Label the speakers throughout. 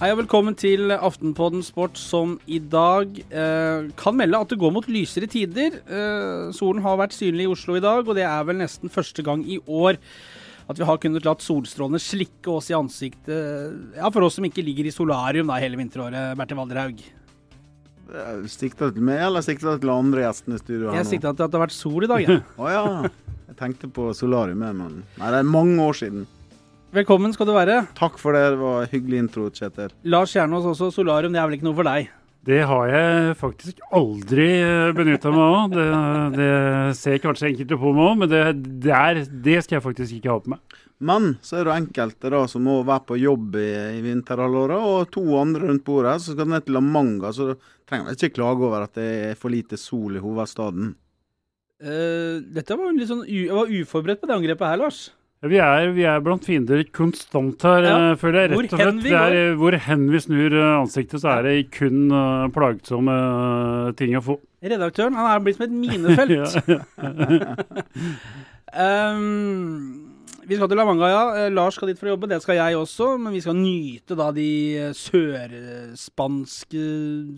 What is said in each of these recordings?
Speaker 1: Hei og velkommen til Aftenpodden Sport, som i dag eh, kan melde at det går mot lysere tider. Eh, solen har vært synlig i Oslo i dag, og det er vel nesten første gang i år at vi har kunnet latt solstrålene slikke oss i ansiktet. Ja, For oss som ikke ligger i solarium da hele vinteråret, Berthe Valderhaug.
Speaker 2: Sikta du til meg, eller sikta du til andre gjestene i studio?
Speaker 1: Jeg sikta til at det har vært sol i dag. Ja.
Speaker 2: Å ja. Jeg tenkte på solarium, jeg, men Nei, det er mange år siden.
Speaker 1: Velkommen skal du være.
Speaker 2: Takk for det. Det var en hyggelig intro, Kjetil.
Speaker 1: Lars Kjernås også. Solarium det er vel ikke noe for deg?
Speaker 3: Det har jeg faktisk aldri benytta meg av. Det, det ser kanskje enkelte på meg òg, men det, det, er, det skal jeg faktisk ikke ha på meg.
Speaker 2: Men så er det enkelte da som må være på jobb i, i vinterhalvåret, og to andre rundt bordet så skal ned til La Manga, så trenger jeg ikke klage over at det er for lite sol i hovedstaden.
Speaker 1: Uh, dette var litt sånn Jeg var uforberedt på det angrepet her, Lars.
Speaker 3: Vi er, vi er blant fiender konstant her,
Speaker 1: Ja.
Speaker 3: eh, føler jeg. Rett og slett. er, eh, hvor hen vi snur eh, ansiktet, så er det kun eh, plagsomme ting å få.
Speaker 1: Redaktøren han er blitt som et minefelt. Ehm, vi skal til La Manga, ja. Lars skal dit for å jobbe, det skal jeg også. Men vi skal nyte da de sørspanske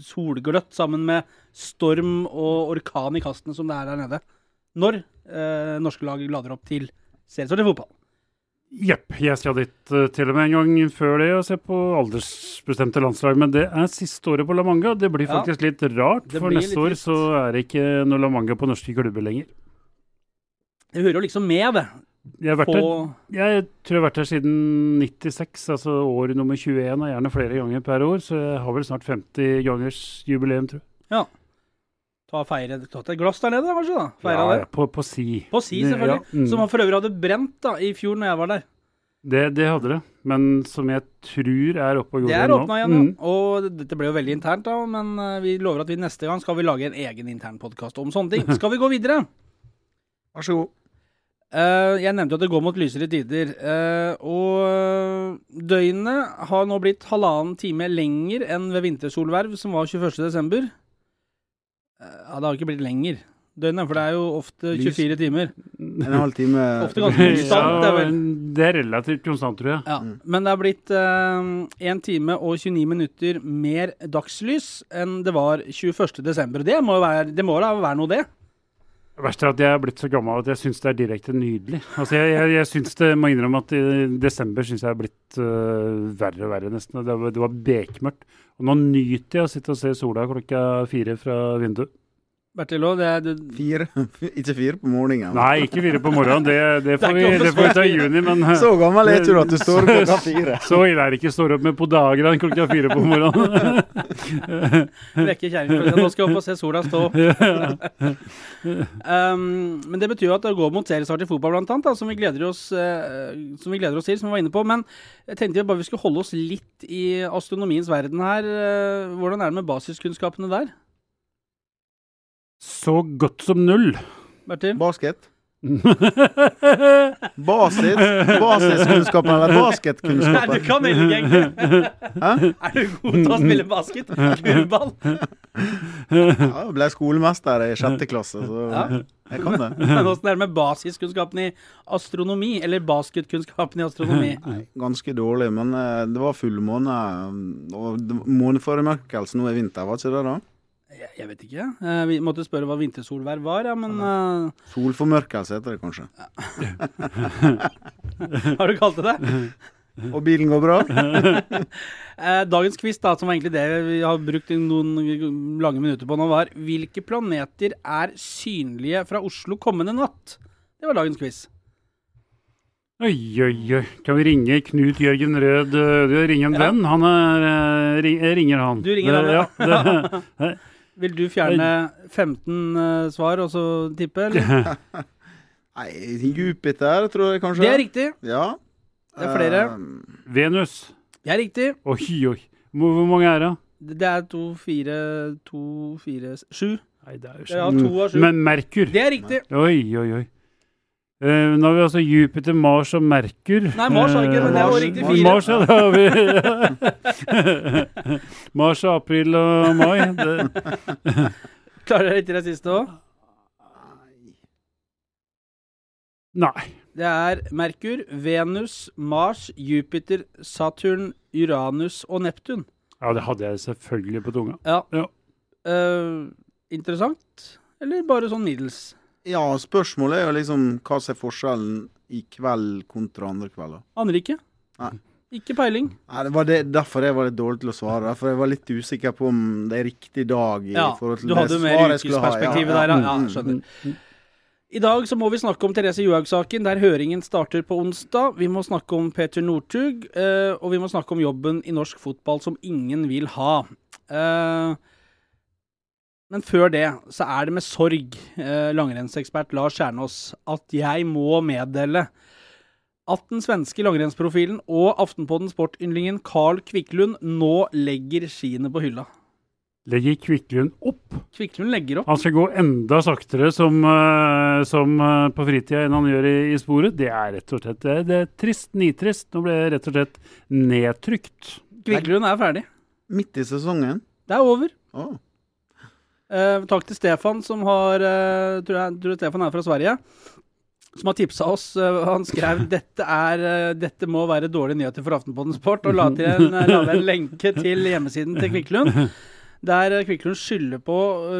Speaker 1: solgløtt sammen med storm og orkan i kastene som det er der nede. Når eh, norske lag lader opp til seriestart i fotball.
Speaker 3: Jepp. Jeg skal dit eh, til og med en gang før det og se på aldersbestemte landslag. Men det er siste året på La Manga. Det blir
Speaker 1: Ja.
Speaker 3: faktisk litt rart, for neste år
Speaker 1: litt.
Speaker 3: så er det ikke noe La Manga på norske klubber lenger.
Speaker 1: Det hører jo liksom med, det.
Speaker 3: Jeg
Speaker 1: På,
Speaker 3: Jeg tror jeg har vært her siden 96, altså år nummer 21, og gjerne flere ganger per år. Så jeg har vel snart 50 gangers jubileum, tror jeg.
Speaker 1: Ta, feire, ta et glass der nede, kanskje? da Feire
Speaker 3: Ja,
Speaker 1: det.
Speaker 3: ja, på, på si.
Speaker 1: På si, selvfølgelig.
Speaker 3: Ja, mm.
Speaker 1: Som for øvrig hadde brent da i fjor når jeg var der.
Speaker 3: det, det hadde det, men som jeg tror er oppe og går
Speaker 1: Det er åpna igjen, ja.
Speaker 3: Mm.
Speaker 1: Og dette ble jo veldig internt, da. Men eh, vi lover at vi neste gang skal vi lage en egen intern podkast om sånne ting. Skal vi gå videre?
Speaker 2: Vær så god.
Speaker 1: Uh, jeg nevnte jo at det går mot lysere tider. Uh, og døgnet har nå blitt halvannen time lenger enn ved vintersolverv, som var 21.12. Ja, det har ikke blitt lenger. Døgnet, for det er jo ofte
Speaker 2: Lys.
Speaker 1: 24 timer.
Speaker 2: En halv time
Speaker 1: Ofte ganske konstant, det er
Speaker 3: Ja, det er relativt konstant, tror jeg.
Speaker 1: Ja. Men det er blitt én time og 29 minutter mer dagslys enn det var 21.12. Det må være, det må da være noe, det.
Speaker 3: Det verste er at jeg er blitt så gammel at jeg syns det er direkte nydelig. Altså jeg, jeg, jeg synes det, må innrømme at i desember syns jeg er blitt uh, verre og verre, nesten. Det var, det var bekmørkt. Og nå nyter jeg å sitte og se sola klokka fire fra vinduet.
Speaker 1: Bertil òg, det er det,
Speaker 2: Fire. Ikke fire på morgenen.
Speaker 3: Nei, ikke fire på morgenen, det, det, får, vi,
Speaker 1: Det
Speaker 3: det får vi ta i juni, men
Speaker 2: Så gammel er du at du står opp klokka fire.
Speaker 3: så ille er det ikke. Står opp med på dagene klokka fire på morgenen.
Speaker 1: Vekke kjerringa. Nå skal jeg opp og se sola stå. um, men det betyr jo at det går mot seriestart i fotball, blant annet, da, som, vi gleder oss, uh, som vi gleder oss til, som vi var inne på. Men jeg tenkte jo bare vi skulle holde oss litt i astronomiens verden her. Uh, hvordan er det med basiskunnskapene der,
Speaker 3: Så godt som null.
Speaker 1: Martin?
Speaker 2: Basket. Basis. Basiskunnskapen eller
Speaker 1: Nei, du kan velge, egentlig.
Speaker 2: Hæ?
Speaker 1: Er du god til å spille basket? Kurball?
Speaker 2: Ja, jeg ble skolemester i sjette klasse, så
Speaker 1: Ja.
Speaker 2: jeg kan det.
Speaker 1: Men åssen er det med basiskunnskapen i astronomi? Eller basketkunnskapen i astronomi?
Speaker 2: Nei, ganske dårlig, men eh, det var fullmåne. Og måneformørkelse nå i vinter, var ikke det da?
Speaker 1: Jeg, jeg vet ikke. Eh, vi måtte spørre hva vintersolvær var, ja, men eh,
Speaker 2: Solformørkelse heter det kanskje.
Speaker 1: Har du kalt det det?
Speaker 2: Og bilen går bra?
Speaker 1: Eh, dagens quiz, da, som var egentlig det vi har brukt noen lange minutter på nå, var hvilke planeter er synlige fra Oslo kommende natt? Det var dagens quiz.
Speaker 3: Oi, oi, oi. Kan vi ringe Knut Jørgen Rød? øh, Du ringer en
Speaker 1: Ja.
Speaker 3: venn. Han er ri- Jeg ringer han.
Speaker 1: Du ringer han, ja.
Speaker 3: ja. det-
Speaker 1: Vil du fjerne 15 eh, svar og så tippe, eller?
Speaker 2: Nei, Jupiter, tror jeg kanskje.
Speaker 1: Det er riktig.
Speaker 2: Ja.
Speaker 1: Det er flere.
Speaker 2: Uh,
Speaker 3: Venus.
Speaker 1: Det er riktig.
Speaker 3: Oi, oi. Hvor, hvor mange er det?
Speaker 1: Det er to, fire, to, fire, sju.
Speaker 3: Nei, det er jo sju.
Speaker 1: Ja, to av sju.
Speaker 3: Men Merkur.
Speaker 1: Det er riktig.
Speaker 3: Oi, oi, oi. Eh, nå har vi altså Jupiter, Mars og Merkur.
Speaker 1: Nei, Mars har ikke, men det er jo riktig fire.
Speaker 3: Mars, ja, det har vi. Mars og april og mai. Det,
Speaker 1: Klarer dere ikke det siste òg?
Speaker 3: nei.
Speaker 1: Det er Merkur, Venus, Mars, Jupiter, Saturn, Uranus og Neptun.
Speaker 3: Ja, det hadde jeg selvfølgelig på tunga.
Speaker 1: Ja.
Speaker 3: Ja.
Speaker 1: Uh, interessant, eller bare sånn middels?
Speaker 2: Ja, spørsmålet er jo liksom hva som er forskjellen i kveld kontra andre kvelder.
Speaker 1: Aner ikke.
Speaker 2: Nei.
Speaker 1: Ikke peiling.
Speaker 2: Nei, det var det, derfor jeg var litt dårlig til å svare. Derfor jeg var litt usikker på om det er riktig dag. i
Speaker 1: Ja,
Speaker 2: forhold til det svaret jeg skulle ha.
Speaker 1: ukesperspektivet der, ja. ja skjønner. I dag så må vi snakke om Therese Johaug-saken, der høringen starter på onsdag. Vi må snakke om Peter Northug, eh, og vi må snakke om jobben i norsk fotball som ingen vil ha. Eh, men før det så er det med sorg, eh, langrennsekspert Lars Kjernås, at jeg må meddele at den svenske langrennsprofilen og Aftenpodden sportyndlingen Carl Kvikklund nå legger skiene på hylla.
Speaker 3: Legger Kvikklund opp.
Speaker 1: Kvikklund legger opp.
Speaker 3: Han skal gå enda saktere som, eh, som eh, på fritida enn han gjør i, i sporet. Det er rett og slett det er, det er trist, nitrist. Nå ble jeg rett og slett nedtrykt.
Speaker 1: Kvikklund er ferdig.
Speaker 2: Midt i sesongen?
Speaker 1: Det er over.
Speaker 2: Å.
Speaker 1: Eh, takk til Stefan, som har eh, tror, jeg, tror Stefan er fra Sverige. Som har tipsa oss. Eh, han skrev dette, er, dette må være dårlige nyheter for Aftenposten Sport, og la til en, la en lenke til hjemmesiden til Kvikklund. Der Kvikklund skylder på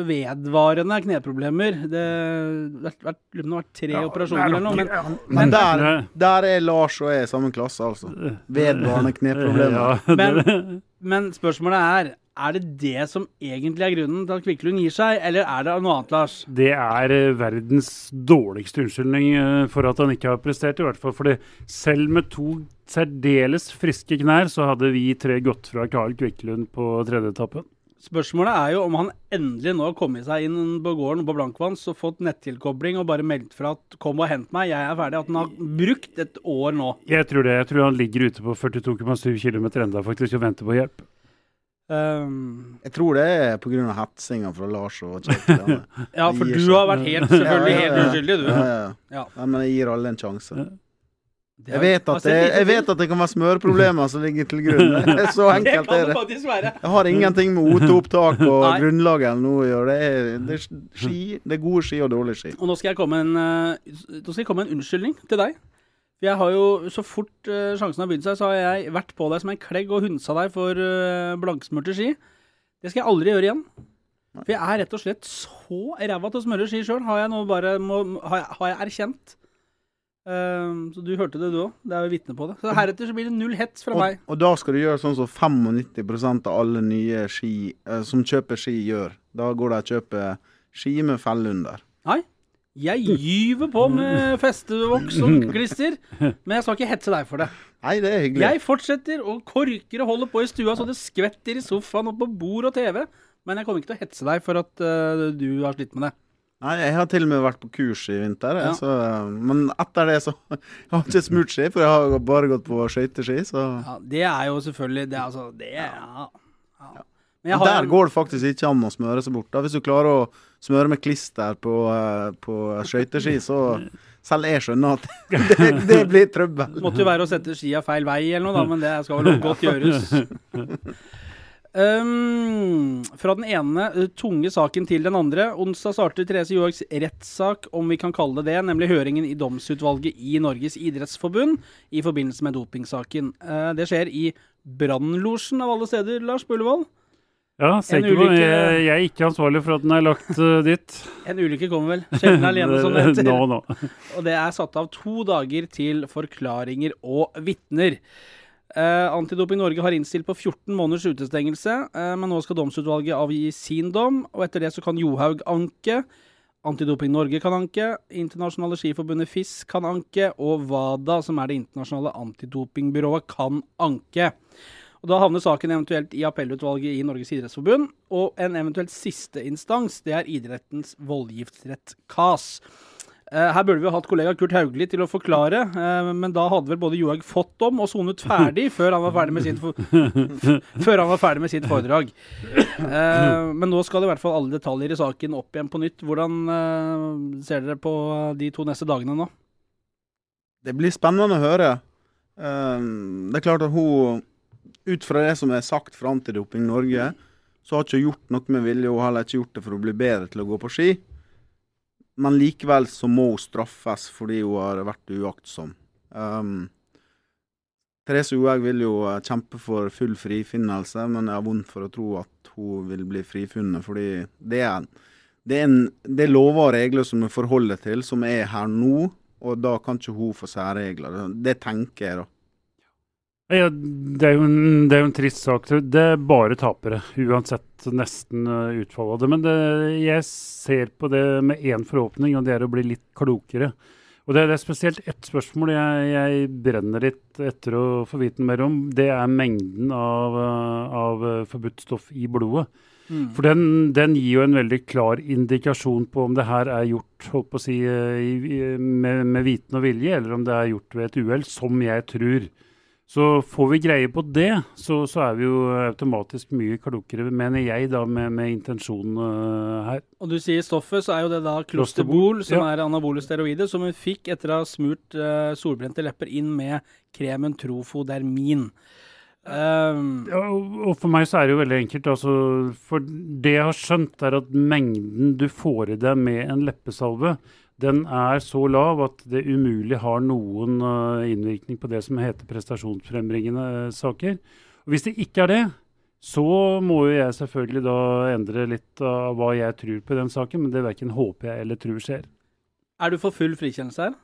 Speaker 1: vedvarende kneproblemer. Det har vært, vært, lurer på det har vært tre operasjoner eller noe. Men,
Speaker 2: Men der, der er Lars og jeg i samme klasse, altså. Vedvarende kneproblemer.
Speaker 3: Ja,
Speaker 1: Men- men spørsmålet er er det det som egentlig er grunnen til at Kvikklund gir seg, eller er det noe annet, Lars?
Speaker 3: Det er eh, verdens dårligste unnskyldning eh, for at han ikke har prestert, i hvert fall. fordi selv med to særdeles friske knær, så hadde vi tre gått fra Karl Kvikklund på tredje etappen.
Speaker 1: Spørsmålet er jo om han endelig nå har kommet seg inn på gården på Blankvanns og fått nettilkobling og bare meldt fra at 'kom og hent meg, jeg er ferdig'. At han har brukt et år nå.
Speaker 3: Jeg tror det. Jeg tror han ligger ute på 42,7 km enda faktisk og venter på hjelp.
Speaker 1: Um,
Speaker 2: Jeg tror det er pga. hetsinga fra Lars og Kjetil. ja.
Speaker 1: ja, for du har vært helt, selvfølgelig
Speaker 2: Ja, ja,
Speaker 1: helt uskyldig, du.
Speaker 2: Ja, ja.
Speaker 1: Ja.
Speaker 2: Nei, men jeg gir alle en sjanse. Jeg vet, at det, jeg vet at det kan være smøreproblemer som ligger til grunn. Så
Speaker 1: det
Speaker 2: enkelt
Speaker 1: kan
Speaker 2: er
Speaker 1: det.
Speaker 2: Jeg har ingenting med OT-opptak og
Speaker 1: Nei.
Speaker 2: grunnlaget eller noe å gjøre. Det er, det er ski, det er gode ski og dårlige ski.
Speaker 1: Og nå skal jeg komme en, eh, jeg komme en unnskyldning til deg. Jeg har jo, Så fort uh, sjansen har begynt seg, så har jeg vært på deg som en klegg og hunsa deg for uh, blanksmurte ski. Det skal jeg aldri gjøre igjen. For jeg er rett og slett så ræva til å smøre ski sjøl, har jeg nå bare må, har, jeg, har jeg erkjent. Uh, så du hørte det, du òg. Det er jo vitne på det. Så heretter så blir det null hets fra
Speaker 2: Og,
Speaker 1: meg.
Speaker 2: og da skal du gjøre sånn som 95% av alle nye ski uh, som kjøper ski, gjør. Da går de og kjøper ski med felle under.
Speaker 1: Nei. Jeg gyver på med festevoks og klister, men jeg skal ikke hetse deg for det.
Speaker 2: Nei, det er hyggelig.
Speaker 1: Jeg fortsetter og korker og holder på i stua så det skvetter i sofaen og på bord og TV. Men jeg kommer ikke til å hetse deg for at uh, du har slitt med det.
Speaker 2: Nei, jeg har til og med vært på kurs i vinter.
Speaker 1: Ja.
Speaker 2: Så, men etter det så Jeg har ikke smurt ski, for jeg har bare gått på skøyteski. Så
Speaker 1: Ja, det er jo selvfølgelig Det altså Det ja. ja. Men
Speaker 2: Men
Speaker 1: har
Speaker 2: der går det faktisk ikke an å smøre seg bort. Da. Hvis du klarer å smøre med klister på, eh, på skøyteski, så selv jeg skjønner at det, det blir trøbbel.
Speaker 1: Måtte jo være å sette skia feil vei eller noe, da, men det skal vel godt gjøres. Um, fra den ene uh, tunge saken til den andre. Onsdag starter Therese Johags rettssak, om vi kan kalle det det, nemlig høringen i domsutvalget i Norges idrettsforbund i forbindelse med dopingsaken. Uh, det skjer i Brannlosjen av alle steder, Lars Bullevål.
Speaker 3: Ja, ser
Speaker 1: En
Speaker 3: ikke på,
Speaker 1: ulykke-
Speaker 3: jeg, jeg er ikke ansvarlig for at den er lagt uh, dit.
Speaker 1: En ulykke kommer vel sjelden alene, som det heter.
Speaker 3: Nå, nå.
Speaker 1: Og det er satt av to dager til forklaringer og vitner. Uh, Antidoping Norge har innstilt på 14 måneders utestengelse, uh, men nå skal domsutvalget avgi sin dom, og etter det så kan Johaug anke. Antidoping Norge kan anke, Internasjonale skiforbundet FIS kan anke, og WADA, som er det internasjonale antidopingbyrået, kan anke. Og Da havner saken eventuelt i appellutvalget i Norges idrettsforbund, og en eventuelt siste instans, det er idrettens voldgiftsrett, KAS. Eh, her burde vi ha hatt kollega Kurt Haugli til å forklare, eh, men da hadde vel både Johaug fått dom og sonet ferdig før han var ferdig med sitt, for, før han var ferdig med sitt foredrag. Eh, men nå skal i hvert fall alle detaljer i saken opp igjen på nytt. Hvordan ser dere på de to neste dagene nå?
Speaker 2: Det blir spennende å høre. Det er klart at hun, ut fra det som er sagt fra Antidoping Norge, så har hun ikke gjort noe med vilje. Hun har heller ikke gjort det for å bli bedre til å gå på ski. men likevel så må hun straffes fordi hun har vært uaktsom. Um, Therese Johaug vil jo eh, kjempe for full frifinnelse, men jeg har vondt for å tro at hun vil bli frifunnet. fordi det er, det er, en, det er lover og regler som vi forholder til, som er her nå. Og da kan ikke hun få særregler. Det tenker jeg, da.
Speaker 3: Ja, det, er en, det, er jo en, trist sak. Det er bare tapere, uansett nesten utfall utfallet av det. Men det, jeg ser på det med én forhåpning, og det er å bli litt klokere. Og det, det, er spesielt ett spørsmål jeg, jeg, brenner litt etter å få vite mer om. Det er mengden av, av forbudt stoff i blodet. Mm. For den, den, gir jo en veldig klar indikasjon på om det her er gjort å si, med, med viten og vilje, eller om det er gjort ved et uhell, som jeg tror. Så får vi greie på det, så, så, er vi jo automatisk mye klokere, mener jeg, da, med, med intensjonen uh, her.
Speaker 1: Og du sier stoffet, så er jo det da klosterbol, som ja. er anabole steroider, som hun fikk etter å ha smurt uh, solbrente lepper inn med kremen trofodermin.
Speaker 3: Um, ja, og for meg så er det jo veldig enkelt. Altså, for det jeg har skjønt, er at mengden du får i deg med en leppesalve, den er så lav at det umulig har noen uh, innvirkning på det som heter prestasjonsfrembringende uh, saker. Og Hvis det ikke er det, så må jo jeg selvfølgelig da endre litt av hva jeg tror på den saken, men det verken håper jeg eller tror skjer.
Speaker 1: Er du for full frikjennelse her?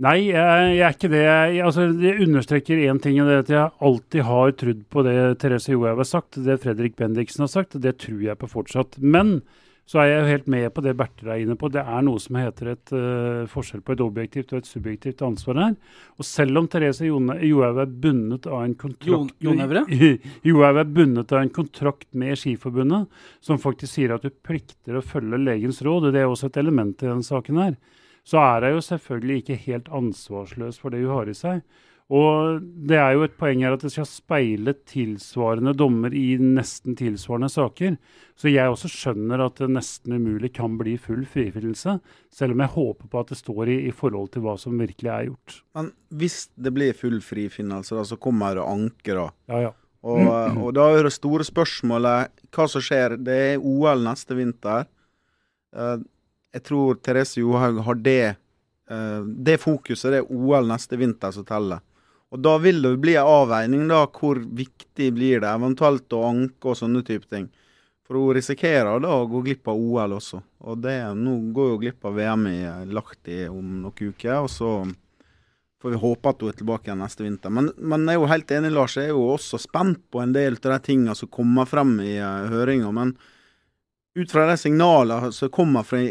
Speaker 3: Nei, jeg, jeg, er ikke det. Jeg, altså, jeg understreker én ting, og det er at jeg alltid har trodd på det Therese Johaug har sagt, det Fredrik Bendiksen har sagt, og det tror jeg på fortsatt. Men så er jeg helt med på det Berthe er inne på. Det er noe som heter et uh, forskjell på et objektivt og et subjektivt ansvar her. Og selv om Therese Johaug er bundet av en kontrakt Johaug er bundet av en kontrakt med Skiforbundet som faktisk sier at du plikter å følge legens råd, og det er også et element i denne saken her, så er hun jo selvfølgelig ikke helt ansvarsløs for det hun har i seg. Og det er jo et poeng her at det skal speile tilsvarende dommer i nesten tilsvarende saker. Så jeg også skjønner at det nesten umulig kan bli full frifinnelse, selv om jeg håper på at det står i, i, forhold til hva som virkelig er gjort.
Speaker 2: Men hvis det blir full frifinnelse, da, så kommer det anker, da.
Speaker 3: Ja, ja.
Speaker 2: Og, og, da er det store spørsmålet hva som skjer. Det er OL neste vinter. Uh, jeg tror Therese Johaug har det uh, Det fokuset, det er OL neste vinter som teller. Og Da vil det bli en avveining, da. Hvor viktig blir det eventuelt å anke og sånne type ting. For hun risikerer da å gå glipp av OL også. Og det, nå går hun glipp av VM i Lahti om noen uker. og så får vi håpe at hun er tilbake igjen neste vinter. Men, men jeg er jo helt enig, Lars. Jeg er jo også spent på en del av de tingene som kommer frem i uh, høringa. Men ut fra de signalene som fra,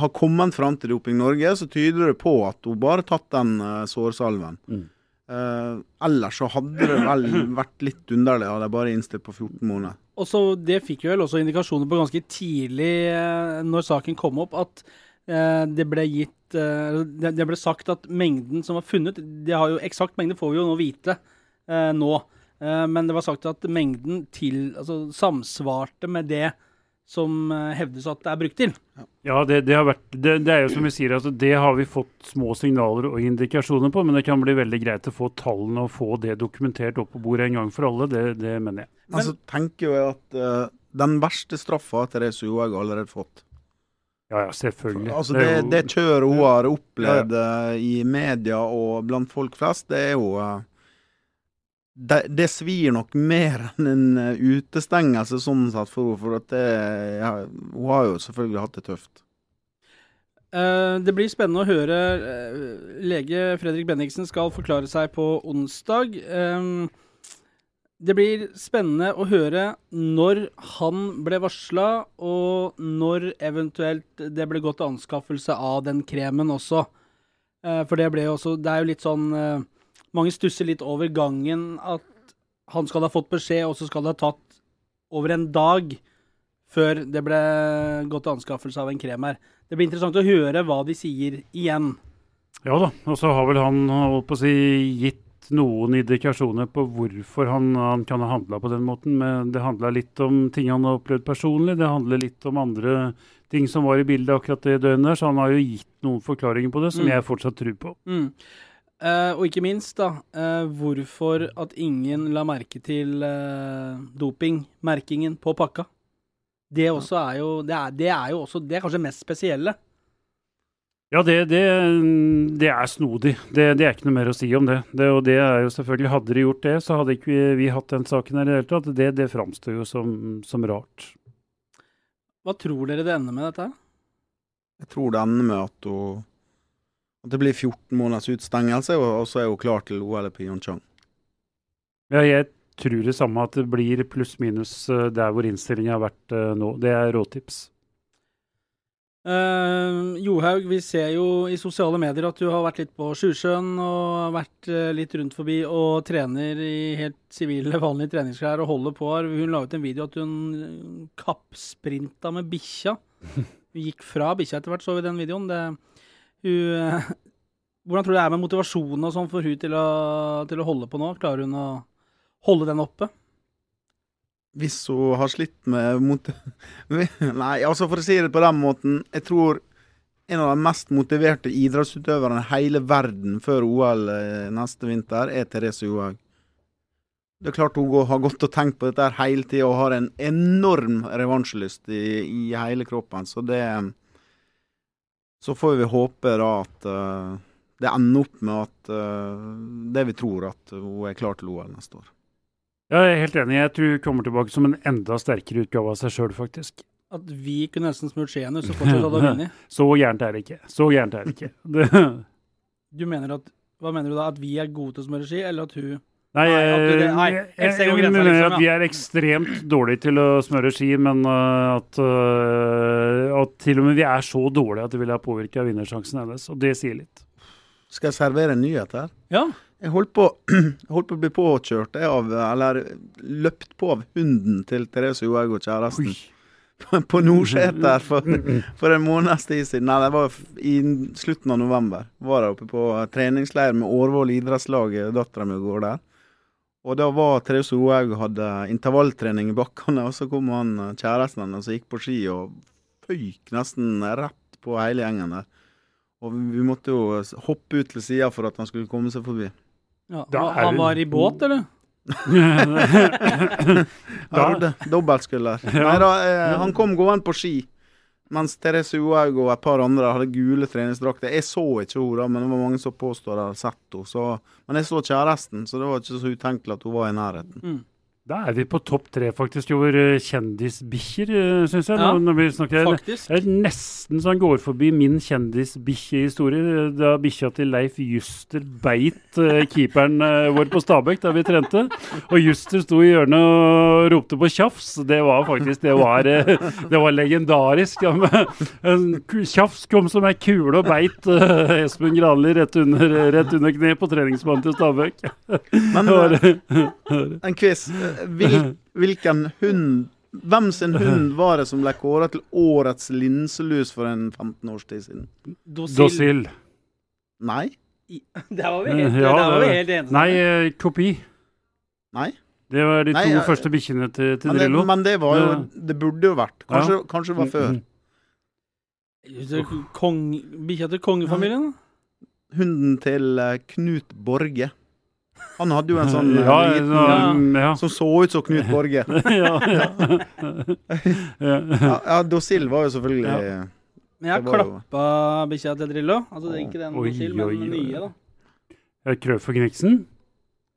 Speaker 2: har kommet fram til Doping Norge, så tyder det på at hun bare har tatt den uh, sårsalven. Mm. Uh, ellers så hadde det vel vært litt underlig hadde jeg bare innstilt på 14 måneder.
Speaker 1: Og så Det fikk vi vel også indikasjoner på ganske tidlig uh, når saken kom opp, at uh, det ble gitt det, det, ble sagt at mengden som var funnet det har jo Eksakt mengde får vi jo nå vite nå, men det var sagt at mengden til, altså, samsvarte med det som eh, hevdes at det er brukt til.
Speaker 3: Ja, det, det, vært, det, det, er jo som vi sier, altså det har vi fått små signaler og indikasjoner på, men det kan bli veldig greit å få tallene og få det dokumentert opp på bordet en gang for alle. Det, det mener jeg.
Speaker 2: Men altså, tenker jeg at uh, den verste straffa har Therese Johaug allerede fått.
Speaker 3: Ja, ja, selvfølgelig.
Speaker 2: Altså det, det, kjøret hun har opplevd ja, ja. Eh, i media og blant folk flest, det er jo uh, det, det, svir nok mer enn en eh, utestengelse, sånn sett, for henne. For ja, hun har jo selvfølgelig hatt det tøft.
Speaker 1: Uh, det blir spennende å høre. Uh, lege Fredrik Benningsen skal forklare seg på onsdag. Det blir spennende å høre når han ble varsla, og når eventuelt det ble gått til anskaffelse av den kremen også. For det ble jo også Det er jo litt sånn mange stusser litt over gangen at han skal ha fått beskjed, og så skal det ha tatt over en dag før det ble gått til anskaffelse av en krem her. Det blir interessant å høre hva de sier igjen.
Speaker 3: Ja da, og så har vel han holdt på å si, gitt noen indikasjoner på hvorfor han, han kan ha handla på den måten. Men det handla litt om ting han har opplevd personlig, det handler litt om andre ting som var i bildet akkurat det døgnet. Så han har jo gitt noen forklaringer på det som mm. jeg fortsatt tror på.
Speaker 1: Mm. Uh, og ikke minst, da, uh, hvorfor at ingen la merke til uh, dopingmerkingen på pakka. Det også er jo det er, det er, jo også Det er kanskje mest spesielle.
Speaker 3: Ja, det, det, det er snodig. Det, det, er ikke noe mer å si om det. det. Og det er jo selvfølgelig, Hadde de gjort det, så hadde ikke vi, vi hatt den saken her i det hele tatt. Det, det framstår jo som, som, rart.
Speaker 1: Hva tror dere det ender med dette?
Speaker 2: Jeg tror det ender med at, hun, at det blir 14 måneders utstengelse, og så er hun klar til OL i Pyeongchang.
Speaker 3: Ja, jeg tror det samme, at det blir pluss-minus eh, der hvor innstillingen har vært uh, nå. Det er råtips.
Speaker 1: Uh, Johaug, vi ser jo i sosiale medier at du har vært litt på Sjusjøen og vært uh, litt rundt forbi og trener i helt sivile, vanlige treningsklær og holder på her. Hun la ut en video at hun kappsprinta med bikkja. Hun gikk fra bikkja etter hvert, så vi den videoen. Det, hun, uh, hvordan tror du det er med motivasjonen og sånn for hun til å, til å holde på nå? Klarer hun å holde den oppe?
Speaker 2: hvis hun har slitt med mot... Nei, altså for å si det på den måten. Jeg tror en av de mest motiverte idrettsutøverne i hele verden før OL eh, neste vinter er Therese Johaug. Det er klart hun har gått og tenkt på dette hele tida og har en enorm revansjelyst i, i, hele kroppen. Så det Så får vi håpe da at uh, det ender opp med at uh, det vi tror, at hun er klar til OL neste år.
Speaker 3: Ja, jeg er helt enig. Jeg tror hun kommer tilbake som en enda sterkere utgave av seg sjøl, faktisk.
Speaker 1: At vi kunne nesten smurt skjeen så fortsatt hadde vunnet?
Speaker 3: så gærent er det ikke. Så gærent er det ikke.
Speaker 1: Du mener at Hva mener du da? At vi er gode til å smøre ski, eller at hun
Speaker 3: Nei, nei, det, nei jeg, jeg, jeg, jeg mener liksom, at vi er ekstremt dårlige til å smøre ski, men uh, at, uh, at, til og med vi er så dårlige at det vil ha påvirka vinnersjansen hennes. Og det sier litt.
Speaker 2: Skal jeg servere en nyhet her?
Speaker 1: Ja.
Speaker 2: Jeg holdt på, holdt på å bli påkjørt av, eller løpt på av hunden til Therese Johaug og kjæresten. På Nordseter for, for en måneds tid siden. Nei, det var i slutten av november. Var jeg oppe på treningsleir med Årvoll idrettslag. Dattera mi går der. Og da var Therese Johaug hadde intervalltrening i bakkene, og så kom han kjæresten hennes og gikk på ski og føyk nesten rett på hele gjengen der. Og vi måtte jo hoppe ut til sida for at han skulle komme seg forbi.
Speaker 1: Ja, han var i båt, eller?
Speaker 2: ja, dobbeltskuller. Nei da, eh, han kom gående på ski. Mens Therese Johaug og et par andre hadde gule treningsdrakter. Jeg så ikke henne, men det var mange som påstår de hadde sett henne. Men jeg så kjæresten, så det var ikke så utenkelig at hun var i nærheten. Mm.
Speaker 3: Da er vi på topp tre faktisk over uh, kjendisbikkjer, uh, syns jeg. Ja, når, vi snakker, faktisk. Det er nesten så han går forbi min kjendisbikkjehistorie. Da bikkja til Leif Juster beit keeperen vår på Stabekk da vi trente. Og Juster sto i hjørnet og ropte på tjafs. Det var faktisk Det var, det var legendarisk. Ja, tjafs kom som ei kule og beit Espen Granli rett under, rett under kne på treningsbanen til Stabekk.
Speaker 2: Men, en quiz. Hvil, hvilken hund Hvem sin hund var det som ble kåret til årets linselus for en 15 års tid siden?
Speaker 3: Dosil.
Speaker 2: Nei.
Speaker 1: Der var vi helt, ja, var vi helt enige.
Speaker 3: Nei, eh, kopi.
Speaker 2: Nei.
Speaker 3: Det var de to Nei, første bikkjene til, til
Speaker 2: men
Speaker 3: Drillo.
Speaker 2: Det, men det var jo Det burde jo vært. Kanskje, ja. kanskje det var før.
Speaker 1: Kong, bikkja til kongefamilien?
Speaker 2: Hunden til uh, Knut Borge. Han hadde jo en sånn ja, liten ja, ja. som så ut som Knut Borge. ja, ja, Dosil var jo selvfølgelig
Speaker 1: Men jeg klappa bikkja til Drillo. Altså det er ikke den Dosil, men den nye, da.
Speaker 3: Krøv og Kniksen?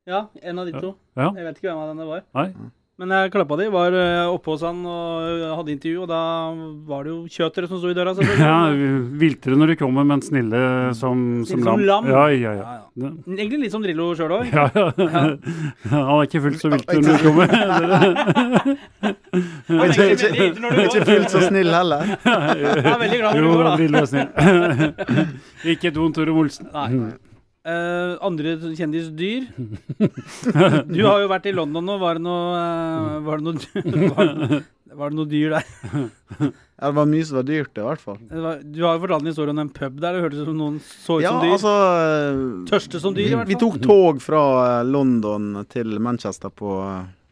Speaker 1: Ja, en av de to. Jeg vet ikke hvem av dem det var. Nei. Men jeg klappa de, var eh, oppe hos han og hadde intervju, og da var det jo kjøtere som sto i døra.
Speaker 3: Ja, viltere når de kommer, men snille som, som, som lam.
Speaker 1: Ja, ja, ja, ja. Egentlig litt som Drillo sjøl òg.
Speaker 3: Ja, ja. Han er ikke fullt så vilt når de kommer.
Speaker 2: ikke, er ikke fullt så snill heller.
Speaker 1: Han er veldig glad når du går, da.
Speaker 3: Jo, Drillo er snill. ikke et vondt ord om Olsen.
Speaker 1: Nei. Uh, andre kjendisdyr? Du har jo vært i London nå. Var det noe, uh, var det noe, var var det noe dyr der?
Speaker 2: Ja, det var mye som var dyrt, i hvert fall.
Speaker 1: Var, du har jo fortalt en historie om en pub der. Det hørtes ut som noen så ut
Speaker 2: ja,
Speaker 1: som dyr.
Speaker 2: Altså,
Speaker 1: Tørste som dyr, i hvert fall.
Speaker 2: Vi tok tog fra London til Manchester på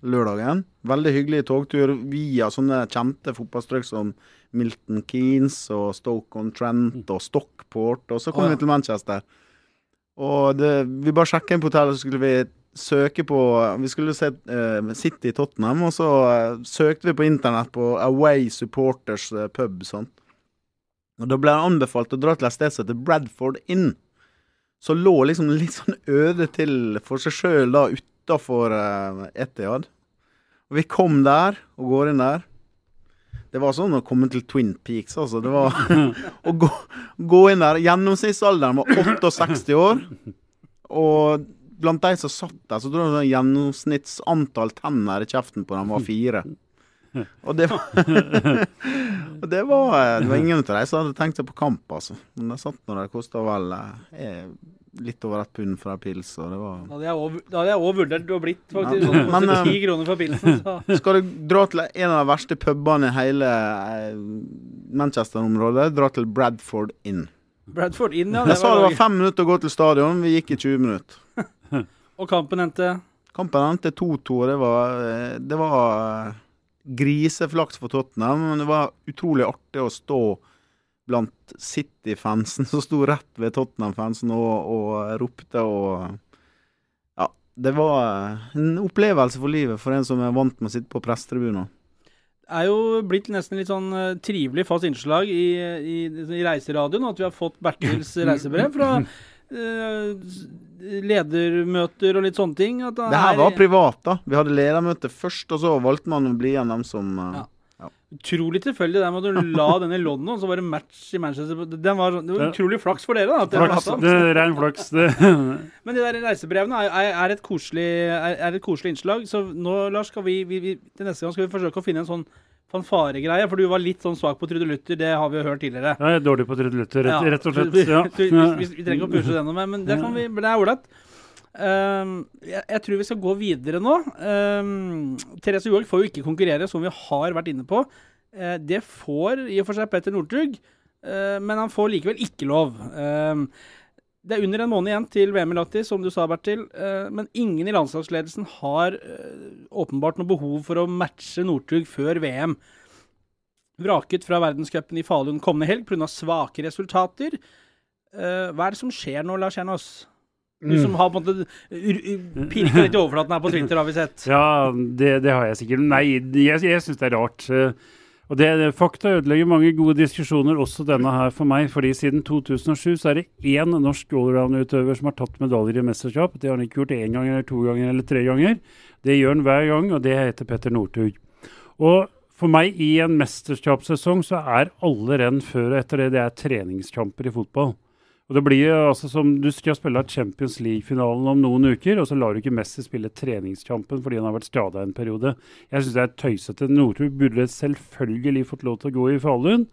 Speaker 2: lørdagen. Veldig hyggelig togtur via sånne kjente fotballstrøk som Milton Keanes og Stoke-on-Trent og Stockport, og så kom oh, ja. vi til Manchester. Og det, vi bare sjekka inn på hotellet, så skulle vi søke på Vi skulle se uh, City Tottenham, og så uh, søkte vi på internett på Away Supporters uh, pub. sånn. Og Da ble det anbefalt å dra til et sted som heter Bradford Inn. Så lå liksom litt sånn øde til for seg sjøl da utafor uh, Etiad. Og vi kom der, og går inn der. Det var sånn å komme til Twin Peaks, altså. Det var å gå, gå inn der. Gjennomsnittsalderen var 68 år. Og blant de som satt der, så tror jeg sånn gjennomsnittsantall tenner i kjeften på dem var fire. Og det var, og det var Det var ingen av de som hadde tenkt seg på kamp, altså. Men de satt når det kosta vel eh, litt over et pund for en pils, og det var
Speaker 1: Da hadde jeg òg vurdert å blitt, faktisk.
Speaker 2: Ja.
Speaker 1: Sånn,
Speaker 2: Men,
Speaker 1: koster
Speaker 2: eh,
Speaker 1: ti kroner for pilsen. Så.
Speaker 2: Skal du dra til en av de verste pubene i hele eh, Manchester-området, dra til Bradford Inn.
Speaker 1: Bradford inn, ja.
Speaker 2: Jeg sa det var fem minutter å gå til stadion, vi gikk i 20 minutter.
Speaker 1: Og kampen endte
Speaker 2: Kampen endte 2-2, og det var, eh, det var griseflaks for Tottenham. Men det var utrolig artig å stå blant City-fansen som sto rett ved Tottenham-fansen og, og ropte og Ja, det var en opplevelse for livet for en som er vant med å sitte på pressetribuner.
Speaker 1: er jo blitt nesten litt sånn eh, trivelig fast innslag i, i, i reiseradioen. At vi har fått Bertils reisebrev fra uh, ledermøter og litt sånne ting.
Speaker 2: Det her
Speaker 1: er
Speaker 2: var privat, da. Vi hadde ledermøte først, og så valgte man å bli igjen dem som uh,
Speaker 1: Ja. Utrolig tilfeldig der med at du la den i London, så var det match i Manchester. Den var, det var utrolig flaks for dere, da.
Speaker 3: Flaks. Det er Rein flaks. Det.
Speaker 1: Men de der reisebrevene er, er, et koselig, er, er et koselig innslag. Så nå, Lars, skal vi, vi, vi til neste gang skal vi forsøke å finne en sånn fanfaregreie. For du var litt sånn svak på trudelutter, det har vi jo hørt tidligere.
Speaker 3: Ja, Jeg er dårlig på trudelutter, rett, rett og slett. Ja.
Speaker 1: vi, trenger ikke å pushe det noe mer, men det, kan vi, det er ålreit. Ehm, jeg, jeg tror vi skal gå videre nå. Um, Therese Johaug får jo ikke konkurrere, som vi har vært inne på. Uh, det får i og for seg Petter Northug, uh, men han får likevel ikke lov. Um, det er under en måned igjen til VM i Lahti, som du sa, Bertil. Uh, men ingen i landslagsledelsen har åpenbart noe behov for å matche Northug før VM. Vraket fra verdenscupen i Falun kommende helg pga. svake resultater. Hva er det som skjer nå, Lars Kjernås? Du
Speaker 3: Mm.
Speaker 1: som har på en måte pirka litt i overflaten her på Twitter, har vi sett.
Speaker 3: Ja, det, det har jeg sikkert. Nei, jeg, jeg syns det er rart. Og det, Fakta ødelegger mange gode diskusjoner, også denne her for meg. fordi siden 2007 så er det én norsk allround-utøver som har tatt medaljer i mesterskap. Det har han ikke gjort én gang, eller to ganger eller tre ganger. Det gjør han hver gang, og det heter Petter Northug. Og for meg, i en mesterskapssesong, så er alle renn før og etter det, det er treningskamper i fotball. Og det blir altså som Du skal spille Champions League-finalen om noen uker, og så lar du ikke Messi spille treningskampen fordi han har vært skada en periode. Jeg syns det er tøysete. Northug burde selvfølgelig fått lov til å gå i Falun.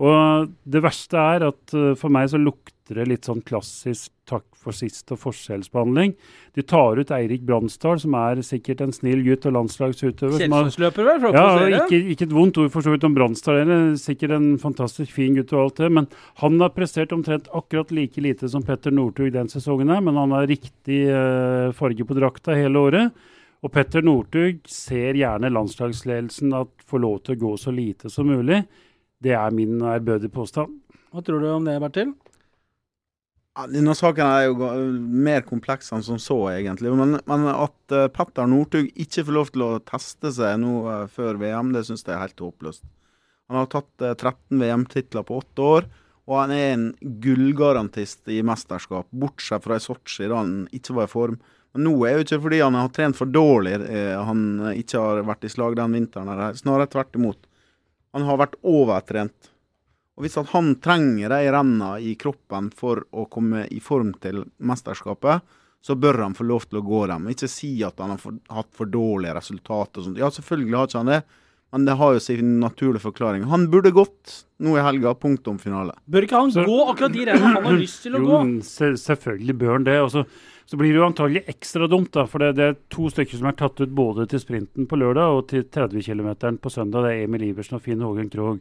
Speaker 3: Og det verste er at uh, for meg så lukter det litt sånn klassisk takk for sist og forskjellsbehandling. De tar ut Eirik Bransdal, som er sikkert en snill gutt og landslagsutøver.
Speaker 1: Kjelsåsløper, vel?
Speaker 3: Ja,
Speaker 1: å det.
Speaker 3: ikke, ikke et vondt ord for så vidt om Bransdal. Sikkert en fantastisk fin gutt og alt det. Men han har prestert omtrent akkurat like lite som Petter Northug den sesongen her. Men han har riktig uh, farge på drakta hele året. Og Petter Northug ser gjerne landslagsledelsen at får lov til å gå så lite som mulig. Det er min ærbødige påstand.
Speaker 1: Hva tror du om det, Bertil?
Speaker 2: Denne saken er jo mer kompleks enn som så, egentlig. Men, men at uh, Petter Northug ikke får lov til å teste seg nå eh, før VM, det syns jeg er helt håpløst. Han har tatt eh, 13 VM-titler på åtte år, og han er en gullgarantist i mesterskap, bortsett fra i Sotsji, da han ikke var i form. Men nå er jo ikke fordi han har trent for dårlig eh, han ikke har vært i slag den vinteren, snarere tvert imot. Han har vært overtrent. Og Hvis at han trenger de renna i kroppen for å komme i form til mesterskapet, så bør han få lov til å gå dem. Ikke si at han har for, hatt for dårlige resultater. og sånt. Ja, selvfølgelig har ikke han det, men det har jo sin naturlige forklaring. Han burde gått nå i helga. Punktum finale.
Speaker 1: Bør ikke han
Speaker 3: Så-
Speaker 1: gå akkurat de rennene han har lyst til å gå?
Speaker 3: Se, selvfølgelig bør han det. Og så, så blir det jo antagelig ekstra dumt, da, for det, det er to stykker som er tatt ut både til sprinten på lørdag og til 30 km på søndag. Det er Emil Iversen og Finn Hågen Krogh.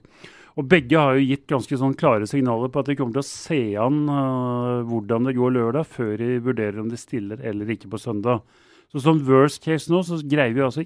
Speaker 3: Og begge har jo gitt ganske sånn klare signaler på at de kommer til å se an uh, hvordan det går lørdag, før de vurderer om de stiller eller ikke på søndag. Så som worst case nå, så greier vi altså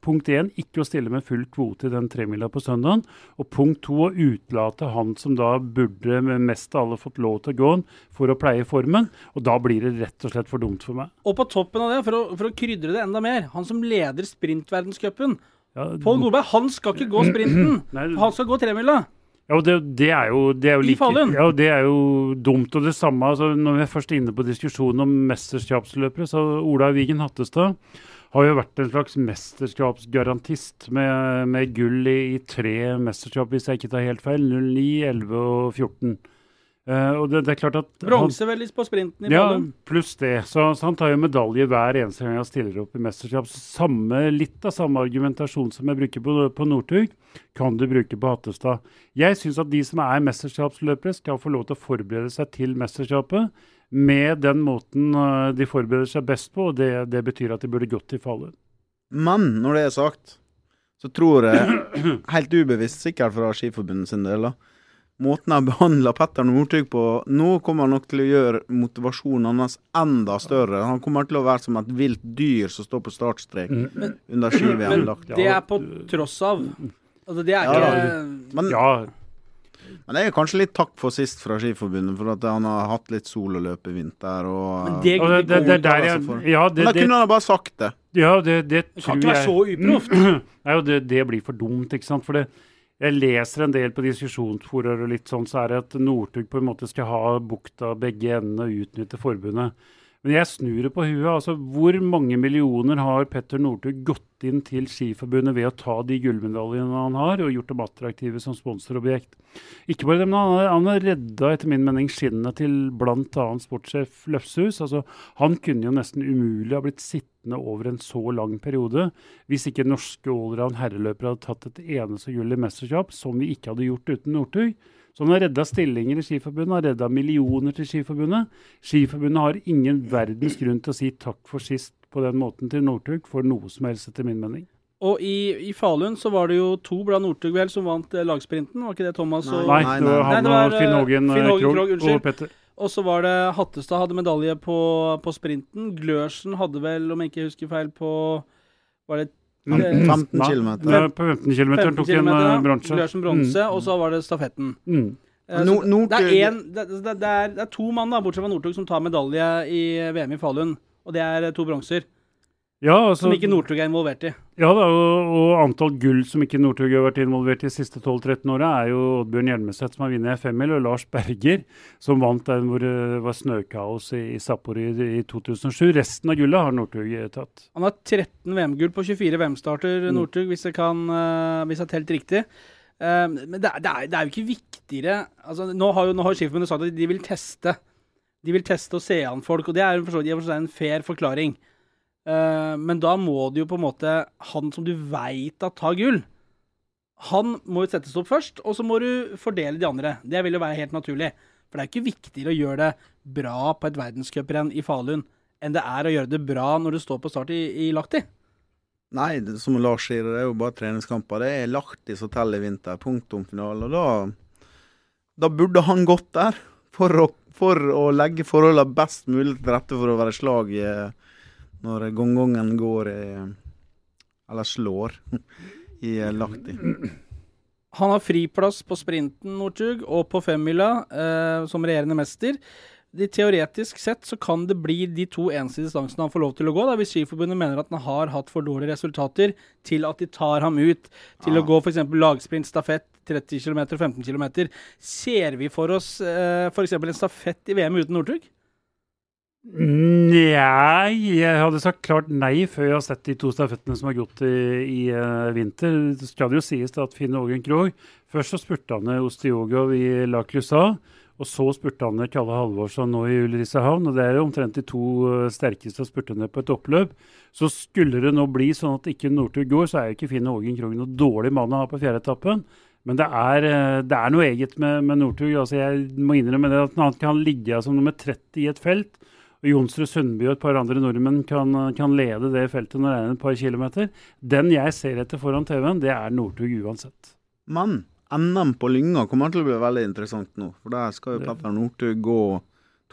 Speaker 3: punkt én ikke å stille med full kvote i den tremila på søndagen. Og punkt to å utelate han som da burde med mest av alle fått lov til å gå den for å pleie formen. Og da blir det rett og slett for dumt for meg.
Speaker 1: Og på toppen av det, for å, for å krydre det enda mer, han som leder sprintverdenscupen,
Speaker 3: Ja,
Speaker 1: Pål Golberg, han skal ikke gå sprinten. Han skal gå tremila.
Speaker 3: Ja, og det, det, er jo, det er jo
Speaker 1: like,
Speaker 3: Ja, det er jo dumt. Og det samme altså, når vi er først inne på diskusjonen om mesterskapsløpere, så Ola Wigen Hattestad har jo vært en slags mesterskapsgarantist med, med gull i, i, tre mesterskap, hvis jeg ikke tar helt feil. 09, 11 og 14. Uh, og det, det, er klart at
Speaker 1: Bronse vel på sprinten i
Speaker 3: ja, pluss det. Så, så, han tar jo medalje hver eneste gang han stiller opp i mesterskap. Samme, litt av samme argumentasjon som jeg bruker på, på Northug, kan du bruke på Hattestad. Jeg syns at de som er mesterskapsløpere, skal få lov til å forberede seg til mesterskapet med den måten uh, de forbereder seg best på, og det, det betyr at de burde gått til fallet.
Speaker 2: Men når det er sagt, så tror jeg, helt ubevisst sikkert fra Skiforbundet sin del, da, måten jeg behandler Petter Northug på Nå kommer han nok til å gjøre motivasjonen hans enda større. Han kommer til å være som et vilt dyr som står på startstrek
Speaker 1: Men-
Speaker 2: under ski-VM.
Speaker 1: Men det er på tross av. Altså, det er
Speaker 2: Ja,
Speaker 1: ikke
Speaker 2: Men,
Speaker 3: Ja,
Speaker 2: men det er kanskje litt takk for sist fra Skiforbundet, for at han har hatt litt sol å løpe i vinter. Og,
Speaker 1: det,
Speaker 3: og det, det, det er der jeg Ja,
Speaker 2: men da kunne han bare sagt det.
Speaker 3: ja, det, det
Speaker 1: det kan ikke være så uproft.
Speaker 3: Nei, det, det blir for dumt, ikke sant. For det, jeg leser en del på diskusjonsforaer og litt sånn, så er det at Northug på en måte skal ha bukta begge endene og utnytte forbundet. Men jeg snur det på huet. altså Hvor mange millioner har Petter Northug gått inn til Skiforbundet ved å ta de gullmedaljene han har, og gjort dem attraktive som sponsorobjekt? Ikke bare det, men han har, han redda etter min mening skinnet til bl.a. sportssjef Løfshus. Altså, han kunne jo nesten umulig ha blitt sittende over en så lang periode hvis ikke norske allround herreløpere hadde tatt et eneste gull i mesterskap, som vi ikke hadde gjort uten Northug. Så han har redda stillinger i Skiforbundet, har redda millioner til Skiforbundet. Skiforbundet har ingen verdens grunn til å si takk for sist på den måten til Northug for noe som helst, etter min mening.
Speaker 1: Og i, i Falun så var det jo to blant Northug vel som vant eh, lagsprinten, var ikke det Thomas? Og,
Speaker 3: Nei,
Speaker 2: nei,
Speaker 3: det var
Speaker 2: nei.
Speaker 1: Nei, det var,
Speaker 3: Finn
Speaker 1: eh,
Speaker 3: Hågen eh, Krogh
Speaker 1: Krogh,
Speaker 3: og Petter.
Speaker 1: og så var det Hattestad hadde medalje på, på sprinten. Glørsen hadde vel, om jeg ikke husker feil, på Var det
Speaker 2: 15, 15 km.
Speaker 3: Ja, På 15 km tok en bronse.
Speaker 1: Bronse,
Speaker 3: Mm.
Speaker 1: og så var det stafetten.
Speaker 3: Mm.
Speaker 1: Eh,
Speaker 2: No-
Speaker 1: det, er en, det, det, det, er, det er to mann, da, bortsett fra Northug, som tar medalje i VM i Falun. Og det er eh, to bronser,
Speaker 3: Ja, altså,
Speaker 1: som ikke Northug er involvert i.
Speaker 3: ja da, og, og antall gull som ikke Northug har vært involvert i de siste 12-13 åra, er jo Oddbjørn Hjelmeset som har vunnet femmil, og Lars Berger som vant den hvor det var snøkaos i, i Sapporo i, i 2007. Resten av gullet har Northug eh, tatt.
Speaker 1: Han har 13 VM-gull på 24 VM-starter,
Speaker 3: Mm.
Speaker 1: Northug, hvis jeg kan eh, hvis jeg har telt riktig. Um, men det er, det, er, det er jo ikke viktigere altså, Nå har jo nå har sagt at de vil teste. De vil teste og se an folk, og det er jo for så vidt en fair forklaring. Eh, men da må det jo på en måte Han som du veit at tar gull, han må jo settes opp først, og så må du fordele de andre. Det vil jo være helt naturlig. For det er jo ikke viktigere å gjøre det bra på et verdenscuprenn i Falun enn det er å gjøre det bra når du står på start i, i Lahti.
Speaker 2: Nei, som Lars sier, det er jo bare treningskamper. Det er Lahti som teller i vinter. Punktumfinale. Og da, da burde han gått der. For å, for å legge forholdene best mulig til rette for å være slag i, når gongongen går Eller slår i Lahti.
Speaker 1: Han har friplass på sprinten, Northug, og på femmila eh, som regjerende mester. De, teoretisk sett så kan det bli de to eneste distansene han får lov til å gå, da, hvis Skiforbundet mener at han har hatt for dårlige resultater til at de tar ham ut til
Speaker 2: Ja.
Speaker 1: å gå f.eks. lagsprint, stafett, 30 km 15 km. Ser vi for oss eh, f.eks. en stafett i VM uten Northug?
Speaker 3: Nei, jeg hadde sagt klart nei før jeg har sett de to stafettene som har gått i, i uh, vinter. Det skal jo sies at Finn Ågen Krogh Først så spurte han Ostiogov i La Clusa, og så spurte han Kalle Halvorsson nå i Ulricehavn og Det er omtrent de to eh, sterkeste spurtene på et oppløp. Så skulle det nå bli sånn at ikke Northug går, så er jo ikke Finn Ågen Krogh noe dårlig mann å ha på fjerde etappen. Men det er, eh, det er noe eget med, med Northug. Altså jeg må innrømme det at han kan ligge som nummer 30 i et felt. Og Jonsrud Sundby og et par andre nordmenn kan, kan lede det feltet når det er et par kilometer. Den jeg ser etter foran TV-en, det er Northug uansett.
Speaker 2: Men NM på Lynga kommer til å bli veldig interessant nå. For der skal jo Petter Northug gå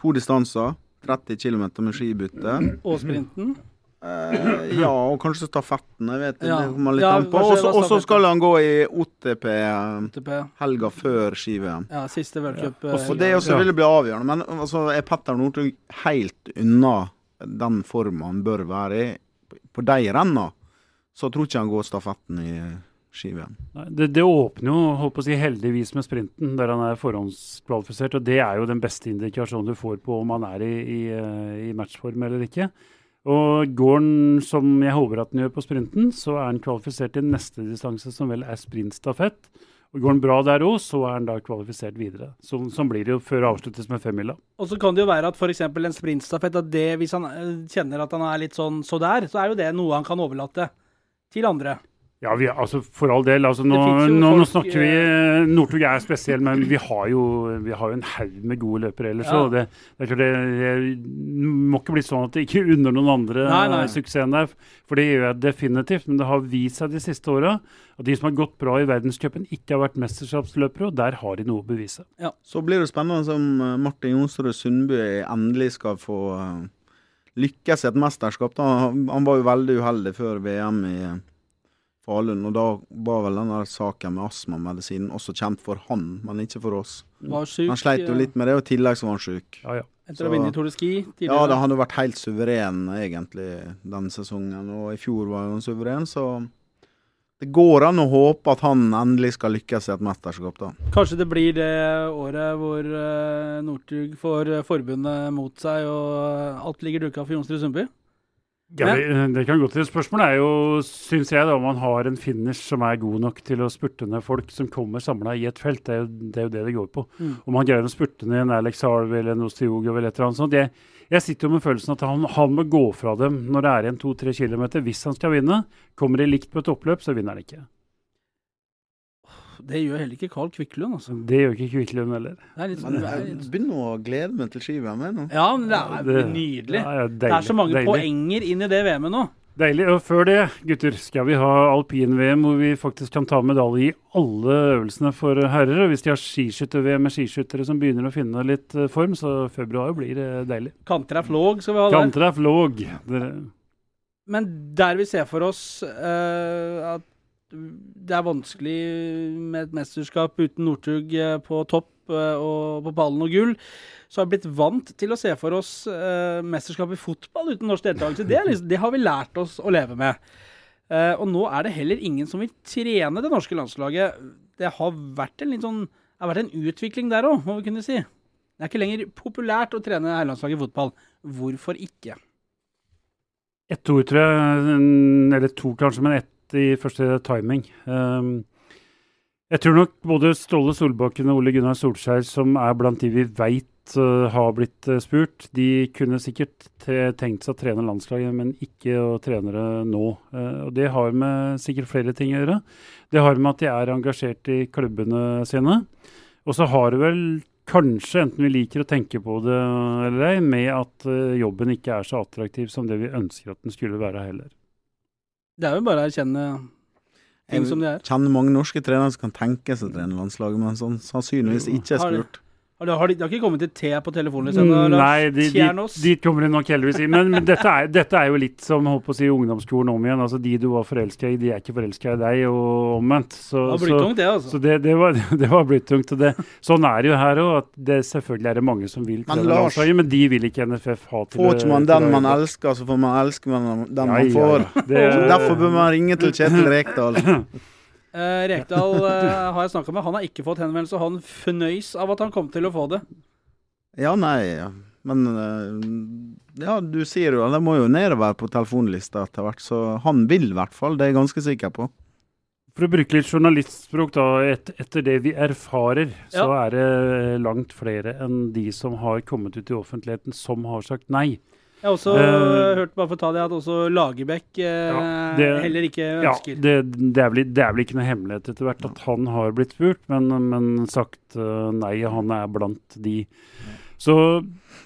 Speaker 2: to distanser. 30 km med skibytte.
Speaker 1: Og sprinten?
Speaker 2: Eh, ja, og kanskje stafetten. Jeg vet.
Speaker 1: Ja.
Speaker 2: Det kommer litt
Speaker 1: Ja,
Speaker 2: an på. Og så skal han gå i OTP
Speaker 1: OTP.
Speaker 2: Helga før ski-VM.
Speaker 1: Ja, siste World
Speaker 3: Ja,
Speaker 1: eh,
Speaker 2: Og det også
Speaker 3: Ja.
Speaker 2: bli avgjørende, men altså, er Petter Northug helt unna den formen han bør være i på de rennene, så tror ikke han går stafetten i ski-VM.
Speaker 3: Det, det, åpner jo holdt på å si, heldigvis med sprinten, der han er forhåndskvalifisert. og Det er jo den beste indikasjonen du får på om han er i, i, eh, i matchform eller ikke. Og Går han som jeg håper at han gjør på sprinten, så er han kvalifisert til neste distanse, som vel er sprintstafett. Og Går han bra der òg, så er han da kvalifisert videre. Så, sånn blir det jo før det avsluttes med femmila.
Speaker 1: Og så kan det jo være at f.eks. en sprintstafett, at det, hvis han eh, kjenner at han er litt sånn så der, så er jo det noe han kan overlate til andre.
Speaker 3: Ja, vi, altså for all del. Altså nå, nå, nå, snakker vi eh, Northug er spesiell, men vi har jo, vi har jo en haug med gode løpere ellers. Ja. Det, det, det, det, må ikke bli sånn at det ikke unner noen andre nei, nei. suksessen der. For det gjør jeg definitivt. Men det har vist seg de siste åra at de som har gått bra i verdenscupen, ikke har vært mesterskapsløpere, og der har de noe å bevise.
Speaker 2: Ja. Så blir det spennende om eh, Martin Jonsrud Sundby endelig skal få lykkes i et mesterskap. Da. Han var jo veldig uheldig før VM i Falun. Og da var vel den saken med astmamedisinen også kjent for han, men ikke for oss.
Speaker 1: Syk,
Speaker 2: han sleit jo litt med det, og i tillegg så var han sjuk.
Speaker 1: Ja, ja. Etter å ha vunnet Tour de Ski
Speaker 2: tidligere? Ja, da, han har vært helt suveren egentlig denne sesongen. Og i fjor var han suveren, så det går an å håpe at han endelig skal lykkes i et mesterskap, da.
Speaker 1: Kanskje det blir det året hvor uh, Northug får forbundet mot seg, og alt ligger duka for Jonsrud Sundby?
Speaker 3: Ja, det, det kan gå til. Spørsmålet er jo, syns jeg, da, om man har en finish som er god nok til å spurte ned folk som kommer samla i et felt. Det er, jo, det er, jo, det det går på. Mm. Om han greier å spurte ned en Alex Harvey eller en Ostiog eller et eller annet sånt. Jeg, jeg sitter jo med følelsen at han, han, må gå fra dem når det er igjen to-tre kilometer hvis han skal vinne. Kommer de likt på et oppløp, så vinner han ikke.
Speaker 1: Det gjør heller ikke Carl Kvikklund, altså.
Speaker 3: Det gjør ikke Kvikklund heller.
Speaker 2: Sånn, jeg begynner å glede meg til ski-VM nå.
Speaker 1: Ja, men det er det, nydelig. Ja, ja, deilig, det er så mange deilig. poenger inn i det VM-et nå.
Speaker 3: Deilig. Og før det, gutter, skal vi ha alpin-VM hvor vi faktisk kan ta medalje i alle øvelsene for herrer. Og hvis de har skiskytter-VM med skiskyttere som begynner å finne litt eh, form, så februar blir det deilig.
Speaker 1: Kantraff låg skal vi ha der.
Speaker 3: Kantraff låg.
Speaker 1: Men der vi ser for oss uh, at det er vanskelig med et mesterskap uten Northug eh, på topp eh, og på pallen og gull. Så har vi blitt vant til å se for oss eh, mesterskap i fotball uten norsk deltakelse. Det, liksom, det, har vi lært oss å leve med. Eh, og nå er det heller ingen som vil trene det norske landslaget. Det har vært en, sånn, har vært en utvikling der òg, må vi kunne si. Det er ikke lenger populært å trene herrelandslaget i fotball. Hvorfor ikke?
Speaker 3: Ett ord, tror jeg. Eller to, kanskje, men ett i første timing. Um, jeg tror nok både Ståle Solbakken og Ole Gunnar Solskjær, som er blant de vi veit uh, har blitt uh, spurt, de kunne sikkert tenkt seg å trene landslaget, men ikke å trene det nå. Uh, og Det har med sikkert flere ting å gjøre. Det har med at de er engasjert i klubbene sine. Og så har det vel kanskje, enten vi liker å tenke på det eller ei, med at jobben ikke er så attraktiv som det vi ønsker at den skulle være heller.
Speaker 1: Det er jo bare å erkjenne ting som de er.
Speaker 2: Jeg kjenner mange norske trenere som kan tenke seg å trene landslaget, men som sannsynligvis ikke er spurt.
Speaker 1: Har de, har ikke kommet til T på telefonen? Liksom,
Speaker 3: Nei, de, de, de kommer de nok heldigvis i. Men, men dette, er, dette, er, jo litt som holdt på å si ungdomsskolen om igjen. Altså De du var forelska i, de er ikke forelska i deg, og omvendt.
Speaker 1: Så, det var blitt tungt, det, altså.
Speaker 3: Så det, det, var, det var blitt tungt. Og det, sånn er det jo her òg. Selvfølgelig er det mange som vil trene landslaget, men de vil ikke NFF ha til
Speaker 2: Får ikke man den man elsker, så får man elske den man ja, får. Ja, Derfor bør man ringe til Kjetil Rekdal.
Speaker 1: Uh, Rekdal uh, har jeg snakka med. Han har ikke fått henvendelse. Han fnøys av at han kom til å få det.
Speaker 2: Ja, nei, men uh, Ja, du sier jo det må jo nedover på telefonlista etter hvert, så han vil i hvert fall. Det er jeg ganske sikker på.
Speaker 3: For å bruke litt journalistspråk, da, et, etter det vi erfarer, ja. så er det langt flere enn de som har kommet ut i offentligheten, som har sagt nei.
Speaker 1: Jeg har også uh, hørt bare for å ta det, at også Lagerbäck uh, ja, det, heller ikke ønsker.
Speaker 3: Ja, det, det, er vel, det, er vel, ikke noe hemmelighet etter hvert at han har blitt spurt, men, men sagt uh, nei. Han er blant de. Så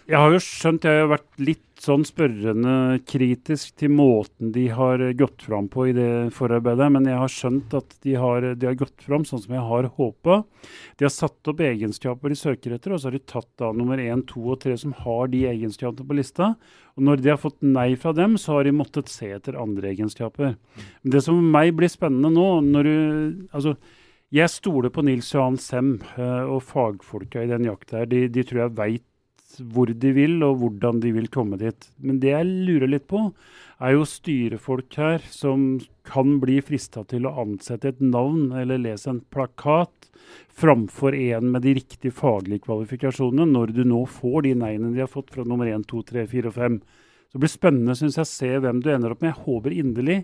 Speaker 3: jeg har jo skjønt, jeg har vært litt sånn spørrende kritisk til måten de har gått fram på i det forarbeidet, men jeg har skjønt at de har, de har gått fram sånn som jeg har håpa. De har satt opp egenskaper de søker etter, og så har de tatt da nummer én, to og tre som har de egenskapene på lista. Og når de har fått nei fra dem, så har de måttet se etter andre egenskaper. Men det som for meg blir spennende nå, når du altså jeg stoler på Nils Johan Sem uh, og fagfolka i den jakta her. De, de tror jeg veit hvor de vil, og hvordan de vil komme dit. Men det jeg lurer litt på, er jo styrefolk her som kan bli frista til å ansette et navn eller lese en plakat framfor en med de riktige faglige kvalifikasjonene, når du nå får de nei-ene de har fått fra nummer 1, 2, 3, 4 og 5. Så det blir spennende synes jeg, å se hvem du ender opp med. Jeg håper inderlig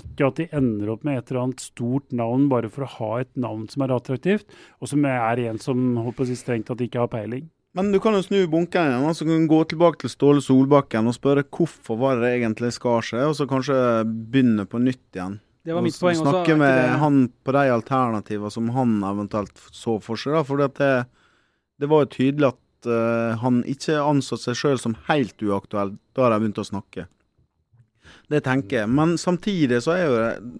Speaker 3: ikke at de ender opp med et eller annet stort navn bare for å ha et navn som er attraktivt, og som er en som håper si strengt at de ikke har peiling.
Speaker 2: Men du kan jo snu bunken igjen, altså kan gå tilbake til Ståle Solbakken og spørre hvorfor var det egentlig skar seg, og så kanskje begynne på nytt igjen.
Speaker 1: Det var mitt poeng også.
Speaker 2: Snakke med han på de alternativene som han eventuelt så for seg. da, for det, det var jo tydelig at uh, han ikke anså seg sjøl som helt uaktuell da de begynte å snakke. Det tenker jeg. Men samtidig så jo,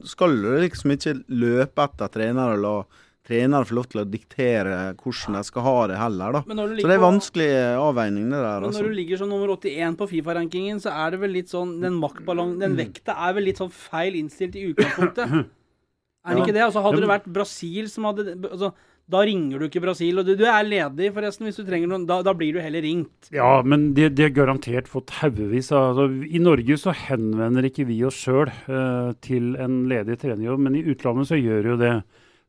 Speaker 2: skal du liksom ikke løpe etter trenere og la trenere få lov til å diktere hvordan de skal ha det heller, da. Så det er vanskelig avveining, det der.
Speaker 1: Men når
Speaker 2: altså.
Speaker 1: du ligger som nummer 81 på Fifa-rankingen, så er det vel litt sånn Den maktbalansen, den vekta er vel litt sånn feil innstilt i utgangspunktet. Er det ikke det? Altså, hadde det vært Brasil som hadde altså, da ringer du ikke Brasil. Og du, du, er ledig, forresten, hvis du trenger noen. Da, da blir du heller ringt.
Speaker 3: Ja, men de, har garantert fått haugevis av altså, I Norge så henvender ikke vi oss sjøl uh, til en ledig trenerjobb, men i utlandet så gjør jo det.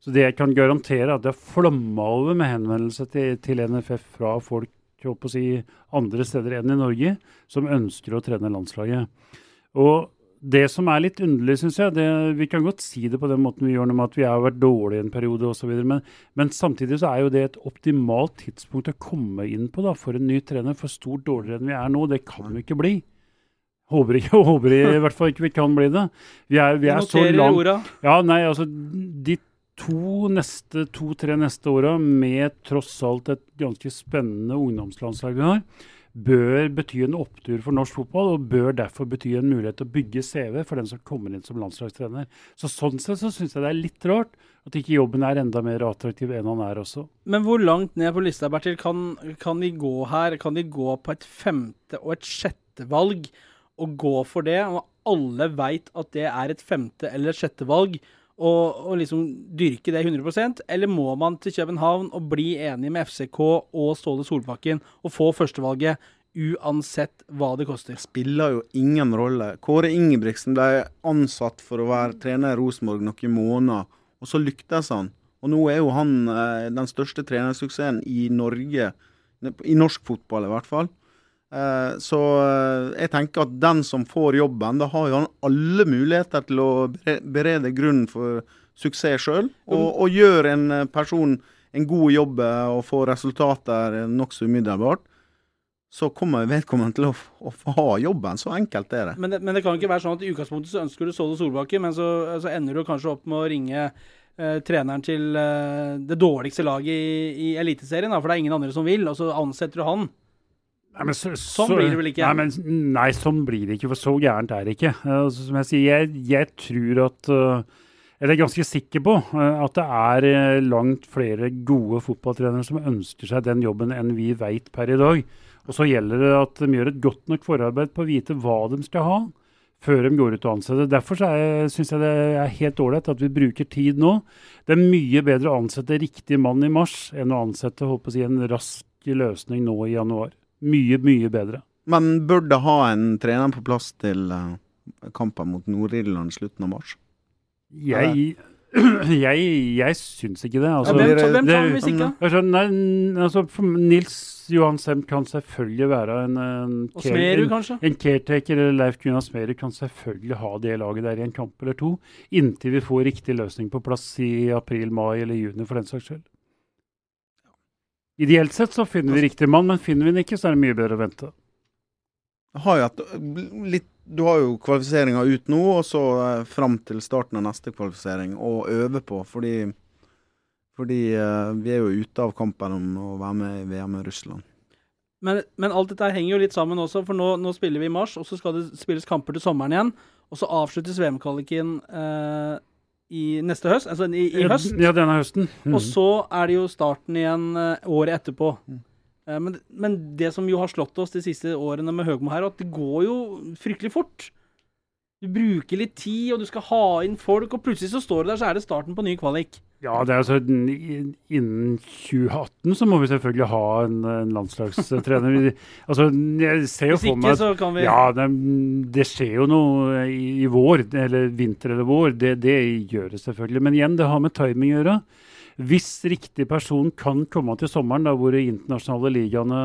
Speaker 3: Så det jeg kan garantere, er at det har flomma over med henvendelser til, til NFF fra folk å si, andre steder enn i Norge som ønsker å trene landslaget. Og det som er litt underlig, syns jeg det, Vi kan godt si det på den måten vi gjør nå, at vi har vært dårlige en periode osv. Men, men samtidig så er jo det et optimalt tidspunkt å komme inn på da, for en ny trener. For stort dårligere enn vi er nå, det kan vi ikke bli. Håper ikke, håper i hvert fall ikke vi kan bli det. Vi er, vi er så langt Ja, nei, altså de to neste, to-tre neste åra med tross alt et ganske spennende ungdomslandslag vi har bør bety en opptur for norsk fotball, og bør derfor bety en mulighet til å bygge CV for den som kommer inn som landslagstrener. Så Sånn sett så syns jeg det er litt rart at ikke jobben er enda mer attraktiv enn han er også.
Speaker 1: Men hvor langt ned på lista Bertil, kan, kan de gå her? Kan de gå på et femte og et sjette valg og gå for det? Og alle veit at det er et femte eller et sjette valg og, og, liksom dyrke det 100% Eller må man til København og bli enig med FCK og Ståle Solbakken og få førstevalget uansett hva det koster?
Speaker 2: Spiller jo ingen rolle. Kåre Ingebrigtsen ble ansatt for å være trener i Rosenborg noen måneder, og så lyktes han. Og nå er jo han eh, den største trenersuksessen i Norge, i norsk fotball i hvert fall. Eh, så eh, jeg tenker at den som får jobben, da har jo han alle muligheter til å berede grunnen for suksess sjøl. Og, og gjør en eh, person en god jobb og får resultater nokså umiddelbart, så kommer vedkommende til å, å, få ha jobben. Så enkelt er det.
Speaker 1: Men, det. men, det. kan ikke være sånn at i utgangspunktet så ønsker du Ståle Solbakken, men så, så, ender du kanskje opp med å ringe eh, treneren til eh, det dårligste laget i, i Eliteserien, for det er ingen andre som vil, og så ansetter du han.
Speaker 3: Nei, så, sånn blir det vel ikke? Nei, men, nei, sånn blir det ikke. For så gærent er det ikke. Uh, som jeg sier, jeg, jeg tror at uh, Jeg er ganske sikker på uh, at det er langt flere gode fotballtrenere som ønsker seg den jobben enn vi veit per i dag. Og så gjelder det at de gjør et godt nok forarbeid på å vite hva de skal ha før de går ut og ansetter. Derfor syns jeg det er helt ålreit at vi bruker tid nå. Det er mye bedre å ansette riktig mann i mars enn å ansette håper å si, en rask løsning nå i januar. Mye, mye bedre.
Speaker 2: Men burde ha en trener på plass til uh, kampen mot Nord-Irland slutten av mars?
Speaker 3: Jeg, jeg, jeg syns ikke det. Altså,
Speaker 1: hvem, hvem tar hvis ikke?
Speaker 3: Altså, nei, altså, Nils Johan Semt kan selvfølgelig være en, en,
Speaker 1: kanskje?
Speaker 3: en caretaker, eller Leif Gunnar Smerud kan selvfølgelig ha det laget der i en kamp eller to, inntil vi får riktig løsning på plass i april, mai eller juni, for den saks skyld. Ideelt sett så finner vi riktig mann, men finner vi den ikke, så er det mye bedre å vente.
Speaker 2: Har jo litt, du har jo kvalifiseringa ut nå, og så eh, fram til starten av neste kvalifisering å øve på. Fordi, fordi eh, vi er jo ute av kampen om å være med i VM i Russland.
Speaker 1: Men, men, alt dette henger jo litt sammen også, for nå, nå, spiller vi i mars, og så skal det spilles kamper til sommeren igjen. Og så avsluttes VM-kvaliken eh, i neste høst, altså i, i høst.
Speaker 3: Ja, denne høsten.
Speaker 1: Mm. Og så er det jo starten igjen uh, året etterpå. Mm. Uh, men, men, det som jo har slått oss de siste årene med Høgmo her, at det går jo fryktelig fort. Du bruker litt tid, og du skal ha inn folk, og plutselig så står du der, så er det starten på ny kvalik.
Speaker 3: Ja, det er altså Innen 2018 så må vi selvfølgelig ha en, en landslagstrener. Altså, jeg ser jo for meg at
Speaker 1: så kan vi
Speaker 3: Ja, det, det skjer jo noe i, i vår, eller vinter eller vår. Det, det gjør det selvfølgelig. Men igjen, det har med timing å gjøre. Hvis riktig person kan komme til sommeren, da hvor de internasjonale ligaene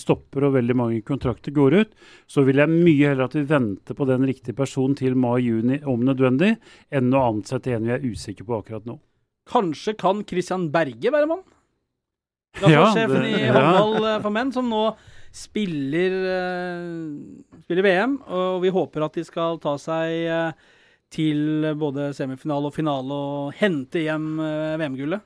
Speaker 3: stopper og veldig mange kontrakter går ut, så vil jeg mye heller at vi venter på den riktige personen til mai-juni om nødvendig, enn å ansette en vi er usikre på akkurat nå.
Speaker 1: Kanskje kan Christian Berge være mann?
Speaker 3: Ja,
Speaker 1: Landslagssjefen
Speaker 3: det-
Speaker 1: i håndball ja. for menn, som nå spiller, eh, spiller VM. Og vi håper at de skal ta seg eh, til både semifinale og finale og hente hjem eh, VM-gullet.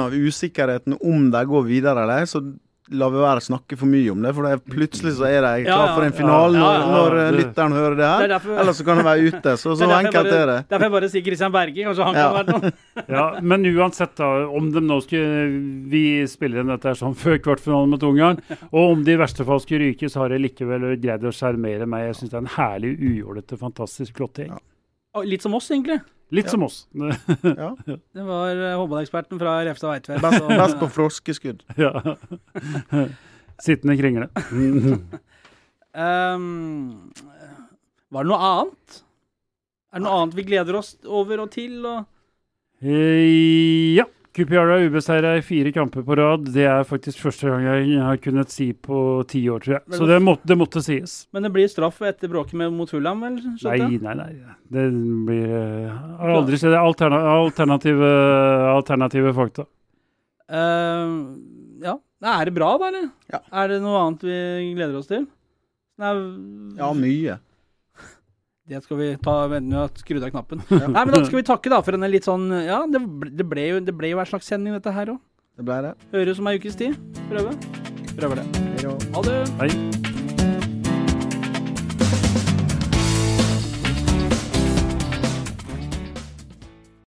Speaker 2: Av usikkerheten om de går videre eller ei, så lar vi være å snakke for mye om det. For det, plutselig så er de klar
Speaker 1: ja.
Speaker 2: for en finale
Speaker 1: Ja,
Speaker 2: når,
Speaker 1: ja, ja,
Speaker 2: når når
Speaker 3: det-
Speaker 2: lytteren hører det
Speaker 1: Det er
Speaker 2: her.
Speaker 1: derfor,
Speaker 2: Eller så kan de være ute. Så, så
Speaker 1: er
Speaker 2: enkelt
Speaker 1: bare,
Speaker 2: er det.
Speaker 1: Derfor jeg bare sier Christian Berge. Kanskje han
Speaker 2: Ja.
Speaker 1: kan være noe.
Speaker 3: Ja, Men uansett, da, om de nå skulle Vi spiller inn dette her sånn før kvartfinalen mot Ungarn. Og om de i verste fall skulle ryke, så har de likevel greid å sjarmere meg. Jeg syns det er en herlig, ujålete, fantastisk flott gjeng.
Speaker 1: Litt som oss, egentlig.
Speaker 3: Litt
Speaker 2: Ja.
Speaker 3: som oss.
Speaker 2: Ja.
Speaker 1: Det var eh, håndballeksperten fra Refstad Veitvet.
Speaker 2: Best, best på froskeskudd.
Speaker 3: ja. Sittende kringle.
Speaker 1: um, var det noe annet? Er det noe annet vi gleder oss over og til? Og
Speaker 3: Eh, ja. QPR har ubeseira i fire kamper på rad. Det er faktisk første gang jeg har kunnet si på ti år, tror jeg. Så det måtte, det måtte sies.
Speaker 1: Men det blir straff etter bråket med mot Fulham, vel?
Speaker 3: Nei, nei, nei. Det blir Jeg Har aldri sett Alterna alternative, alternative fakta.
Speaker 1: Uh, ja. Er det bra, da, eller?
Speaker 2: Ja.
Speaker 1: Er det noe annet vi gleder oss til? Nei,
Speaker 2: Ja, mye.
Speaker 1: Det skal vi ta Vent, nå har skrudd av knappen. Nei, men Da skal vi takke da for en litt sånn Ja, det ble, det ble, jo, det ble jo en slags sending, dette her òg.
Speaker 2: Det ble det.
Speaker 1: Høres som ei ukes tid. Prøve. Prøver det. Ha det.
Speaker 3: Hei.